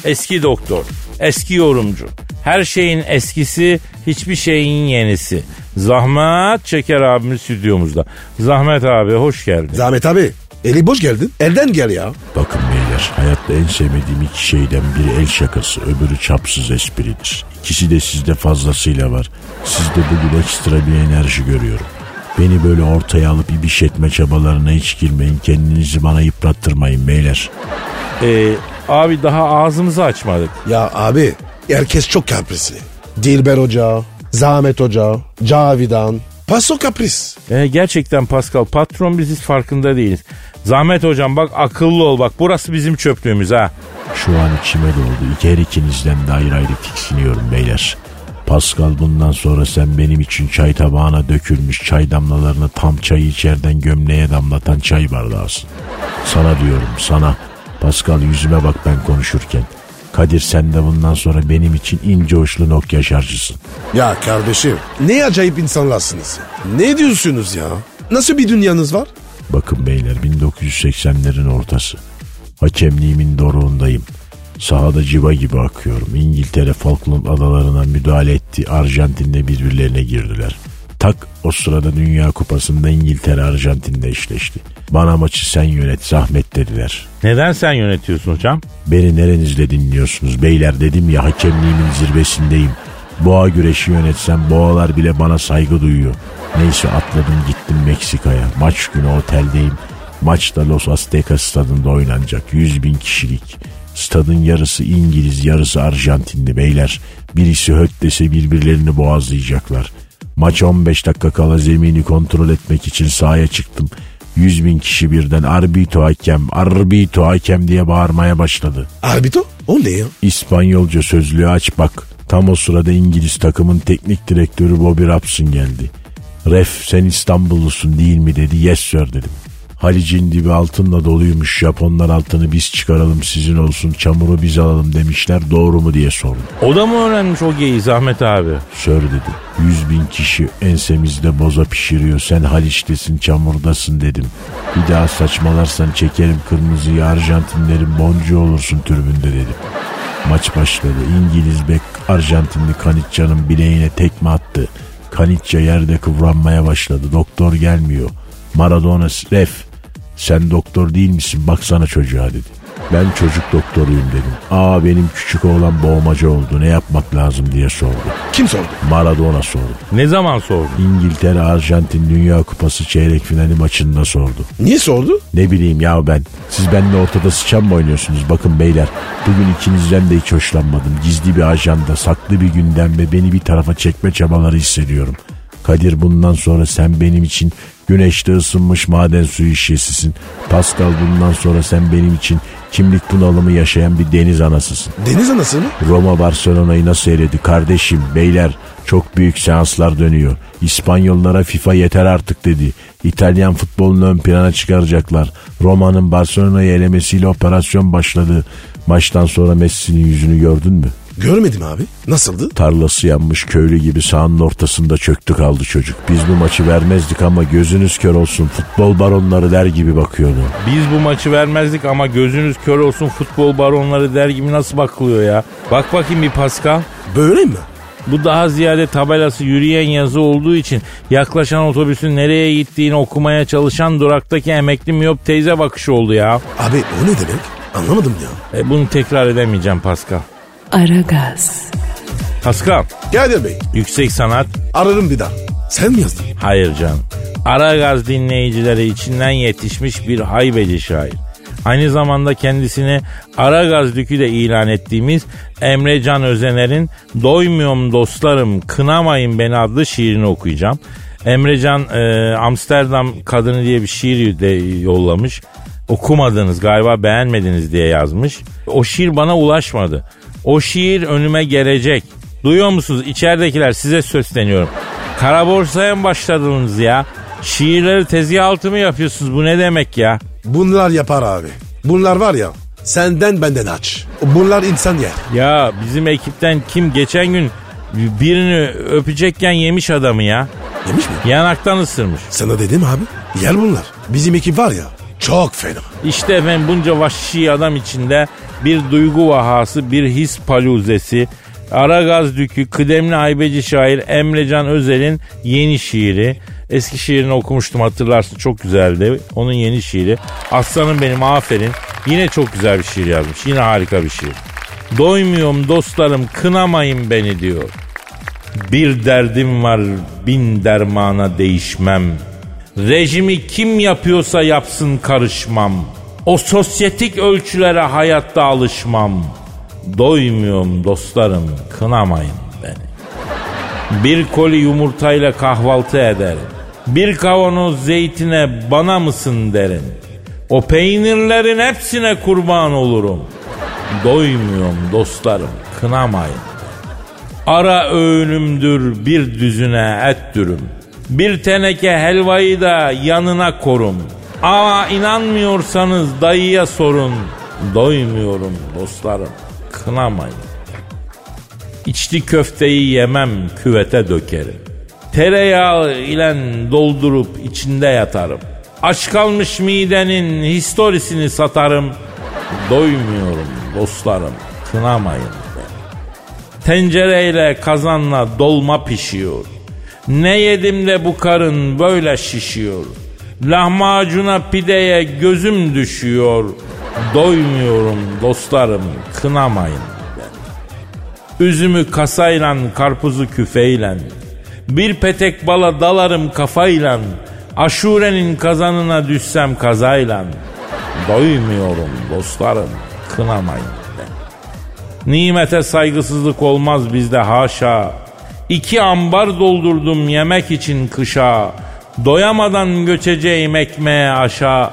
eski doktor, eski yorumcu. Her şeyin eskisi, hiçbir şeyin yenisi. Zahmet Çeker abimiz stüdyomuzda. Zahmet abi hoş geldin. Zahmet abi. Eli boş geldin. Elden gel ya. Bakın beyler hayatta en sevmediğim iki şeyden biri el şakası öbürü çapsız espridir. İkisi de sizde fazlasıyla var. Sizde bugün ekstra bir enerji görüyorum. Beni böyle ortaya alıp ibiş etme çabalarına hiç girmeyin. Kendinizi bana yıprattırmayın beyler. Ee, abi daha ağzımızı açmadık. Ya abi herkes çok kaprisli. Dilber Hoca, Zahmet Hoca, Cavidan. Paso kapris. Ee, gerçekten Pascal patron biziz farkında değiliz. Zahmet hocam bak akıllı ol bak burası bizim çöplüğümüz ha. Şu an içime doldu. İki her ikinizden de ayrı ayrı tiksiniyorum beyler. Pascal bundan sonra sen benim için çay tabağına dökülmüş çay damlalarını tam çayı içerden gömleğe damlatan çay bardağısın. Sana diyorum sana. Pascal yüzüme bak ben konuşurken. Kadir sen de bundan sonra benim için ince uçlu Nokia şarjısın. Ya kardeşim ne acayip insanlarsınız. Ne diyorsunuz ya? Nasıl bir dünyanız var? Bakın beyler 1980'lerin ortası. Hakemliğimin doruğundayım. Sahada civa gibi akıyorum. İngiltere Falkland adalarına müdahale etti. Arjantin'le birbirlerine girdiler. Tak o sırada Dünya Kupası'nda İngiltere Arjantin'le eşleşti. Bana maçı sen yönet zahmet dediler. Neden sen yönetiyorsun hocam? Beni nerenizde dinliyorsunuz beyler dedim ya hakemliğimin zirvesindeyim. Boğa güreşi yönetsem boğalar bile bana saygı duyuyor. Neyse atladım gittim Meksika'ya. Maç günü oteldeyim. Maç da Los Aztecas stadında oynanacak. 100 bin kişilik. Stadın yarısı İngiliz yarısı Arjantinli beyler. Birisi höt dese birbirlerini boğazlayacaklar. Maç 15 dakika kala zemini kontrol etmek için sahaya çıktım. 100 bin kişi birden arbito hakem, arbito hakem diye bağırmaya başladı. Arbito? O ne ya? İspanyolca sözlüğü aç bak. Tam o sırada İngiliz takımın teknik direktörü Bobby Robson geldi. Ref sen İstanbullusun değil mi dedi. Yes sir dedim. Halicin dibi altınla doluymuş. Japonlar altını biz çıkaralım sizin olsun. Çamuru biz alalım demişler. Doğru mu diye sordum. O da mı öğrenmiş o geyi Zahmet abi? Sör dedi. Yüz bin kişi ensemizde boza pişiriyor. Sen Haliç'tesin çamurdasın dedim. Bir daha saçmalarsan çekerim kırmızıyı Arjantinlerin boncuğu olursun tribünde dedim. Maç başladı. İngiliz bek Arjantinli Kanitça'nın bileğine tekme attı. Kanitça yerde kıvranmaya başladı. Doktor gelmiyor. Maradona ref sen doktor değil misin baksana çocuğa dedi. Ben çocuk doktoruyum dedim. Aa benim küçük oğlan boğmaca oldu ne yapmak lazım diye sordu. Kim sordu? Maradona sordu. Ne zaman sordun? İngiltere Arjantin Dünya Kupası çeyrek finali maçında sordu. Niye sordu? Ne bileyim ya ben. Siz benimle ortada sıçan mı oynuyorsunuz? Bakın beyler bugün ikinizden de hiç hoşlanmadım. Gizli bir ajanda, saklı bir gündem ve beni bir tarafa çekme çabaları hissediyorum. Kadir bundan sonra sen benim için güneşte ısınmış maden suyu şişesisin. Pascal bundan sonra sen benim için kimlik bunalımı yaşayan bir deniz anasısın. Deniz anası mı? Roma Barcelona'yı nasıl seyredi kardeşim beyler çok büyük seanslar dönüyor. İspanyollara FIFA yeter artık dedi. İtalyan futbolunu ön plana çıkaracaklar. Roma'nın Barcelona'yı elemesiyle operasyon başladı. Maçtan sonra Messi'nin yüzünü gördün mü? Görmedim abi. Nasıldı? Tarlası yanmış köylü gibi sahanın ortasında çöktü kaldı çocuk. Biz bu maçı vermezdik ama gözünüz kör olsun futbol baronları der gibi bakıyordu. Biz bu maçı vermezdik ama gözünüz kör olsun futbol baronları der gibi nasıl bakılıyor ya? Bak bakayım bir Pascal. Böyle mi? Bu daha ziyade tabelası yürüyen yazı olduğu için yaklaşan otobüsün nereye gittiğini okumaya çalışan duraktaki emekli miyop teyze bakışı oldu ya. Abi o ne demek? Anlamadım ya. E, bunu tekrar edemeyeceğim Pascal. Aragaz, Pascal, Kadir Bey yüksek sanat. ararım bir daha. Sen mi yazdın? Hayır canım. Aragaz dinleyicileri içinden yetişmiş bir haybeci şair. Aynı zamanda kendisini Aragaz Dükü de ilan ettiğimiz Emre Can Özener'in Doymuyorum Dostlarım Kınamayın Beni adlı şiirini okuyacağım. Emre Can e, Amsterdam Kadını diye bir şiir de yollamış. Okumadınız galiba beğenmediniz diye yazmış. O şiir bana ulaşmadı. O şiir önüme gelecek. Duyuyor musunuz? İçeridekiler size söyleniyorum. Kara borsaya mı başladınız ya? Şiirleri tezgah altı mı yapıyorsunuz? Bu ne demek ya? Bunlar yapar abi. Bunlar var ya senden benden aç. Bunlar insan yer. Ya bizim ekipten kim geçen gün birini öpecekken yemiş adamı ya. Yemiş mi? Yanaktan ısırmış. Sana dedim abi. Yer bunlar. Bizim ekip var ya çok fena. İşte efendim bunca vahşi adam içinde bir duygu vahası, bir his paluzesi, Aragaz Dükü, kıdemli haybeci şair Emrecan Özel'in yeni şiiri. Eski şiirini okumuştum hatırlarsın çok güzeldi. Onun yeni şiiri. Aslanım benim aferin. Yine çok güzel bir şiir yazmış. Yine harika bir şiir. Doymuyorum dostlarım kınamayın beni diyor. Bir derdim var bin dermana değişmem. Rejimi kim yapıyorsa yapsın karışmam. O sosyetik ölçülere hayatta alışmam. Doymuyorum dostlarım kınamayın beni. Bir koli yumurtayla kahvaltı ederim. Bir kavanoz zeytine bana mısın derim. O peynirlerin hepsine kurban olurum. Doymuyorum dostlarım kınamayın. Ara öğünümdür bir düzüne et dürüm. Bir teneke helvayı da yanına korum. Ama inanmıyorsanız dayıya sorun. Doymuyorum dostlarım. Kınamayın. İçli köfteyi yemem küvete dökerim. Tereyağı ile doldurup içinde yatarım. Aç kalmış midenin historisini satarım. Doymuyorum dostlarım. Kınamayın. Tencereyle kazanla dolma pişiyor. Ne yedim de bu karın böyle şişiyor. Lahmacuna pideye gözüm düşüyor. Doymuyorum dostlarım kınamayın. Üzümü kasayla karpuzu küfeyle. Bir petek bala dalarım kafayla. Aşurenin kazanına düşsem kazayla. Doymuyorum dostlarım kınamayın. Nimete saygısızlık olmaz bizde haşa. İki ambar doldurdum yemek için kışa. Doyamadan göçeceğim ekmeğe aşağı.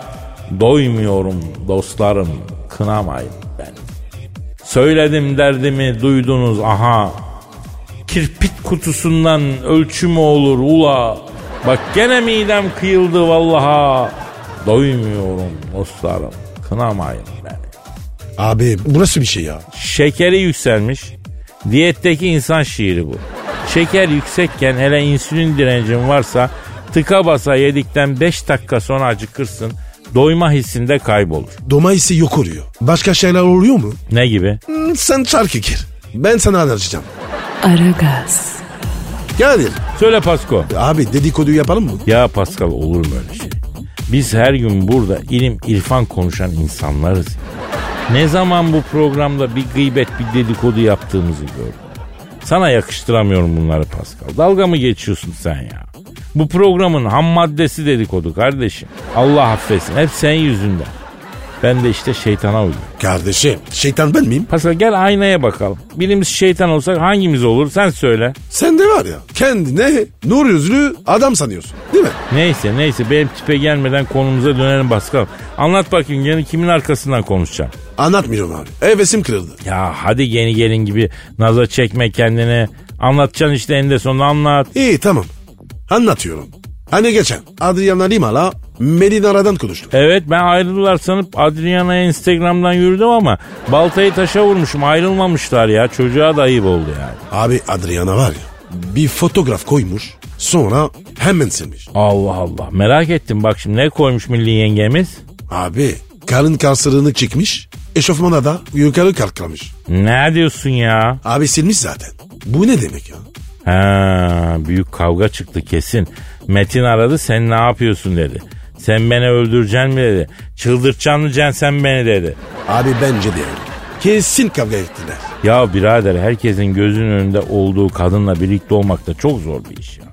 Doymuyorum dostlarım kınamayın beni. Söyledim derdimi duydunuz aha. Kirpit kutusundan ölçü mü olur ula? Bak gene midem kıyıldı vallaha. Doymuyorum dostlarım kınamayın beni. Abi burası bir şey ya. Şekeri yükselmiş. Diyetteki insan şiiri bu. Şeker yüksekken hele insülin direncin varsa tıka basa yedikten 5 dakika sonra acıkırsın. Doyma hissinde kaybolur. Doma hissi yok oluyor. Başka şeyler oluyor mu? Ne gibi? Hmm, sen çarkı gir. Ben sana anlatacağım. Aragaz, Kadir. Söyle Pasko. Abi dedikodu yapalım mı? Ya Pascal olur mu öyle şey? Biz her gün burada ilim irfan konuşan insanlarız. Ne zaman bu programda bir gıybet bir dedikodu yaptığımızı gördüm. Sana yakıştıramıyorum bunları Pascal. Dalga mı geçiyorsun sen ya? Bu programın ham maddesi dedikodu kardeşim. Allah affetsin. Hep senin yüzünden. Ben de işte şeytana uydum. Kardeşim şeytan ben miyim? Pascal gel aynaya bakalım. Birimiz şeytan olsak hangimiz olur sen söyle. Sen de var ya kendine nur yüzlü adam sanıyorsun değil mi? Neyse neyse benim tipe gelmeden konumuza dönelim Pascal. Anlat bakayım gene kimin arkasından konuşacağım. Anlatmıyorum abi. Hevesim kırıldı. Ya hadi yeni gelin gibi naza çekme kendini. Anlatacaksın işte en de sonunda anlat. İyi tamam. Anlatıyorum. Hani geçen Adriana Lima'la Medinara'dan konuştuk. Evet ben ayrıldılar sanıp Adriana'ya Instagram'dan yürüdüm ama baltayı taşa vurmuşum ayrılmamışlar ya. Çocuğa da ayıp oldu yani. Abi Adriana var ya bir fotoğraf koymuş sonra hemen silmiş. Allah Allah merak ettim bak şimdi ne koymuş milli yengemiz? Abi karın kaslarını çıkmış eşofmana da yukarı kalklamış. Ne diyorsun ya? Abi silmiş zaten. Bu ne demek ya? Ha, büyük kavga çıktı kesin. Metin aradı sen ne yapıyorsun dedi. Sen beni öldüreceksin mi dedi. Çıldırtacaksın mı Cen sen beni dedi. Abi bence de. Kesin kavga ettiler. Ya birader herkesin gözünün önünde olduğu kadınla birlikte olmak da çok zor bir iş ya.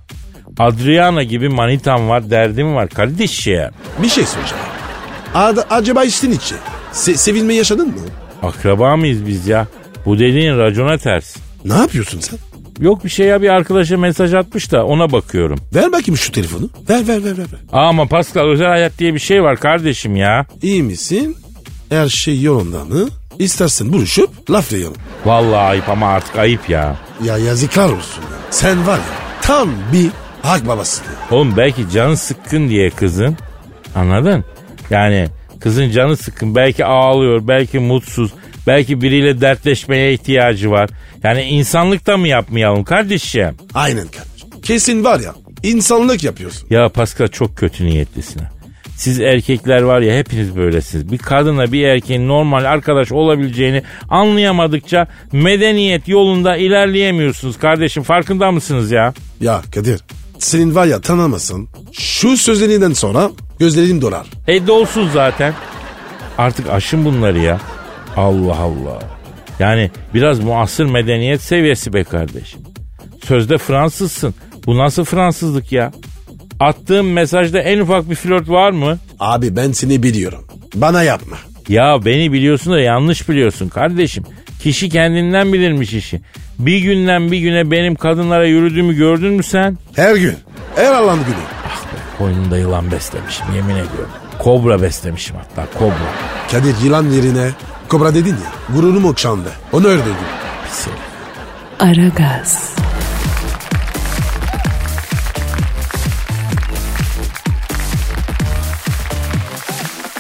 Adriana gibi manitam var derdim var kardeşim. Bir şey soracağım. Ad- acaba içtin içi. Se- sevilme yaşadın mı? Akraba mıyız biz ya? Bu dediğin racona ters. Ne yapıyorsun sen? Yok bir şey ya bir arkadaşa mesaj atmış da ona bakıyorum. Ver bakayım şu telefonu. Ver ver ver ver. Ama Pascal özel hayat diye bir şey var kardeşim ya. İyi misin? Her şey yolunda mı? İstersen buluşup laflayalım. Vallahi ayıp ama artık ayıp ya. Ya yazıklar olsun ya. Sen var ya tam bir hak babasın ya. Oğlum belki canı sıkkın diye kızın. Anladın? Yani kızın canı sıkkın. Belki ağlıyor, belki mutsuz. Belki biriyle dertleşmeye ihtiyacı var. Yani insanlık da mı yapmayalım kardeşim? Aynen kardeşim. Kesin var ya insanlık yapıyorsun. Ya Pascal çok kötü niyetlisin. Siz erkekler var ya hepiniz böylesiniz. Bir kadınla bir erkeğin normal arkadaş olabileceğini anlayamadıkça medeniyet yolunda ilerleyemiyorsunuz kardeşim. Farkında mısınız ya? Ya Kadir senin var ya tanımasın. Şu sözlerinden sonra gözlerin dolar. E dolsun zaten. Artık aşın bunları ya. Allah Allah. Yani biraz muasır medeniyet seviyesi be kardeşim. Sözde Fransızsın. Bu nasıl Fransızlık ya? Attığım mesajda en ufak bir flört var mı? Abi ben seni biliyorum. Bana yapma. Ya beni biliyorsun da yanlış biliyorsun kardeşim. Kişi kendinden bilirmiş işi. Bir günden bir güne benim kadınlara yürüdüğümü gördün mü sen? Her gün. Her alan günü. Koynunda yılan beslemişim yemin ediyorum. Kobra beslemişim hatta kobra. Kadir yılan yerine kobra dedin ya. Gururum okşandı. Onu öldürdüm. Pis herif. Aragaz,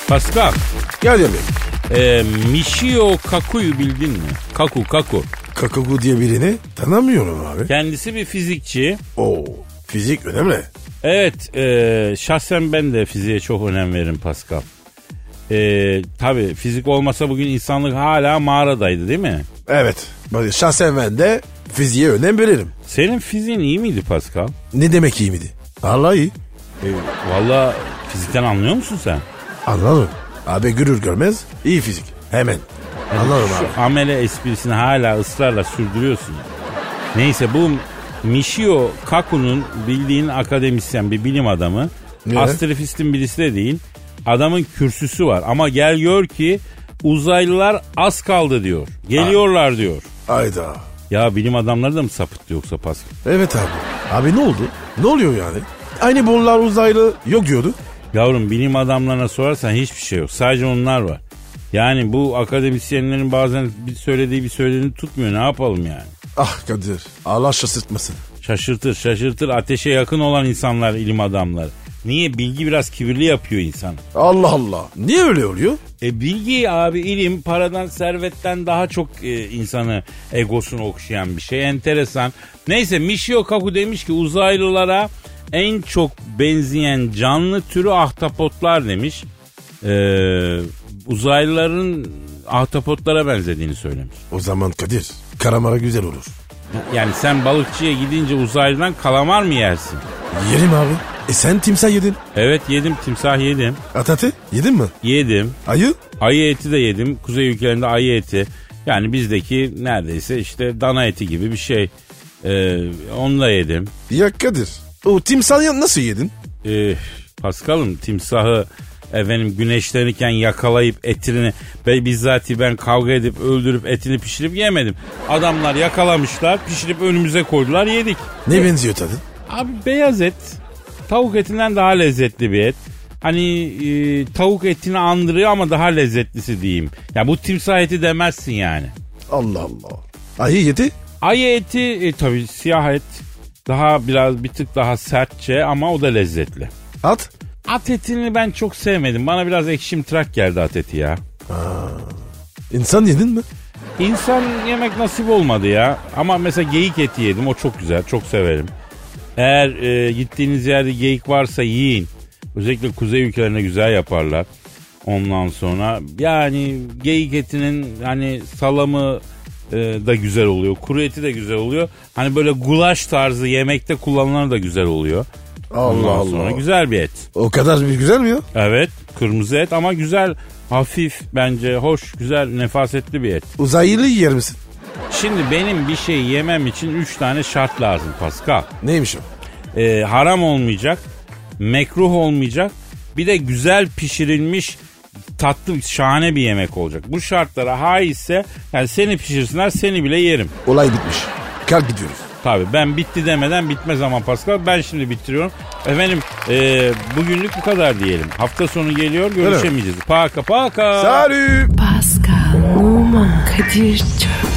Pascal, Gel yemeğim. e, Michio Kaku'yu bildin mi? Kaku, Kaku. Kakaku diye birini tanımıyorum abi. Kendisi bir fizikçi. Oo, fizik önemli. Evet, e, şahsen ben de fiziğe çok önem veririm Pascal. E, tabii fizik olmasa bugün insanlık hala mağaradaydı değil mi? Evet. Şahsen ben de fiziğe önem veririm. Senin fiziğin iyi miydi Pascal? Ne demek iyi miydi? Allah iyi. E, Valla fizikten anlıyor musun sen? Anladım. Abi görür görmez iyi fizik. Hemen. Anladım abi. Şu amele esprisini hala ısrarla sürdürüyorsun. Neyse bu Michio Kaku'nun bildiğin akademisyen bir bilim adamı. Ne? Astrofistin birisi de değil. Adamın kürsüsü var ama gel gör ki uzaylılar az kaldı diyor. Geliyorlar diyor. Ayda. Ya bilim adamları da mı sapıttı yoksa Pascal? Evet abi. Abi ne oldu? Ne oluyor yani? Aynı bunlar uzaylı yok diyordu. Yavrum bilim adamlarına sorarsan hiçbir şey yok. Sadece onlar var. Yani bu akademisyenlerin bazen bir söylediği bir söylediğini tutmuyor. Ne yapalım yani? Ah Kadir. Allah şaşırtmasın. Şaşırtır şaşırtır ateşe yakın olan insanlar ilim adamları. Niye? Bilgi biraz kibirli yapıyor insan. Allah Allah. Niye öyle oluyor? E bilgi abi ilim paradan servetten daha çok e, insanı egosunu okşayan bir şey. Enteresan. Neyse Michio Kaku demiş ki uzaylılara en çok benzeyen canlı türü ahtapotlar demiş. Ee, uzaylıların ahtapotlara benzediğini söylemiş. O zaman Kadir. Karamara güzel olur. Yani sen balıkçıya gidince uzaylıdan kalamar mı yersin? Yerim abi. E sen timsah yedin. Evet yedim timsah yedim. Atate yedin mi? Yedim. Ayı? Ayı eti de yedim. Kuzey ülkelerinde ayı eti. Yani bizdeki neredeyse işte dana eti gibi bir şey. Ee, onu da yedim. Ya Kadir. O timsahı nasıl yedin? Ee, Paskal'ım timsahı efendim güneşlenirken yakalayıp etini ve bizzati ben kavga edip öldürüp etini pişirip yemedim. Adamlar yakalamışlar pişirip önümüze koydular yedik. Ne benziyor tadı? Abi beyaz et tavuk etinden daha lezzetli bir et. Hani e, tavuk etini andırıyor ama daha lezzetlisi diyeyim. Ya bu timsah eti demezsin yani. Allah Allah. Ayı yedi. Ayı eti e, tabii siyah et. Daha biraz bir tık daha sertçe ama o da lezzetli. At. At etini ben çok sevmedim. Bana biraz ekşim trak geldi at eti ya. İnsan yedin mi? İnsan yemek nasip olmadı ya. Ama mesela geyik eti yedim. O çok güzel. Çok severim. Eğer e, gittiğiniz yerde geyik varsa yiyin. Özellikle kuzey ülkelerinde güzel yaparlar. Ondan sonra yani geyik etinin hani salamı e, da güzel oluyor. Kuru eti de güzel oluyor. Hani böyle gulaş tarzı yemekte kullanılan da güzel oluyor. Ondan Allah sonra Allah. güzel bir et. O kadar bir güzel mi ya? Evet kırmızı et ama güzel hafif bence hoş güzel nefasetli bir et. Uzaylı yer misin? Şimdi benim bir şey yemem için 3 tane şart lazım Pascal. Neymiş o? Ee, haram olmayacak, mekruh olmayacak, bir de güzel pişirilmiş tatlı şahane bir yemek olacak. Bu şartlara haizse yani seni pişirsinler seni bile yerim. Olay bitmiş. Kalk gidiyoruz. Tabii ben bitti demeden bitmez ama Pascal ben şimdi bitiriyorum. Efendim e, bugünlük bu kadar diyelim. Hafta sonu geliyor görüşemeyeceğiz. Paka paka. Salut. Pascal, Oman, Kadir çok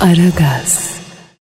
Aragaz.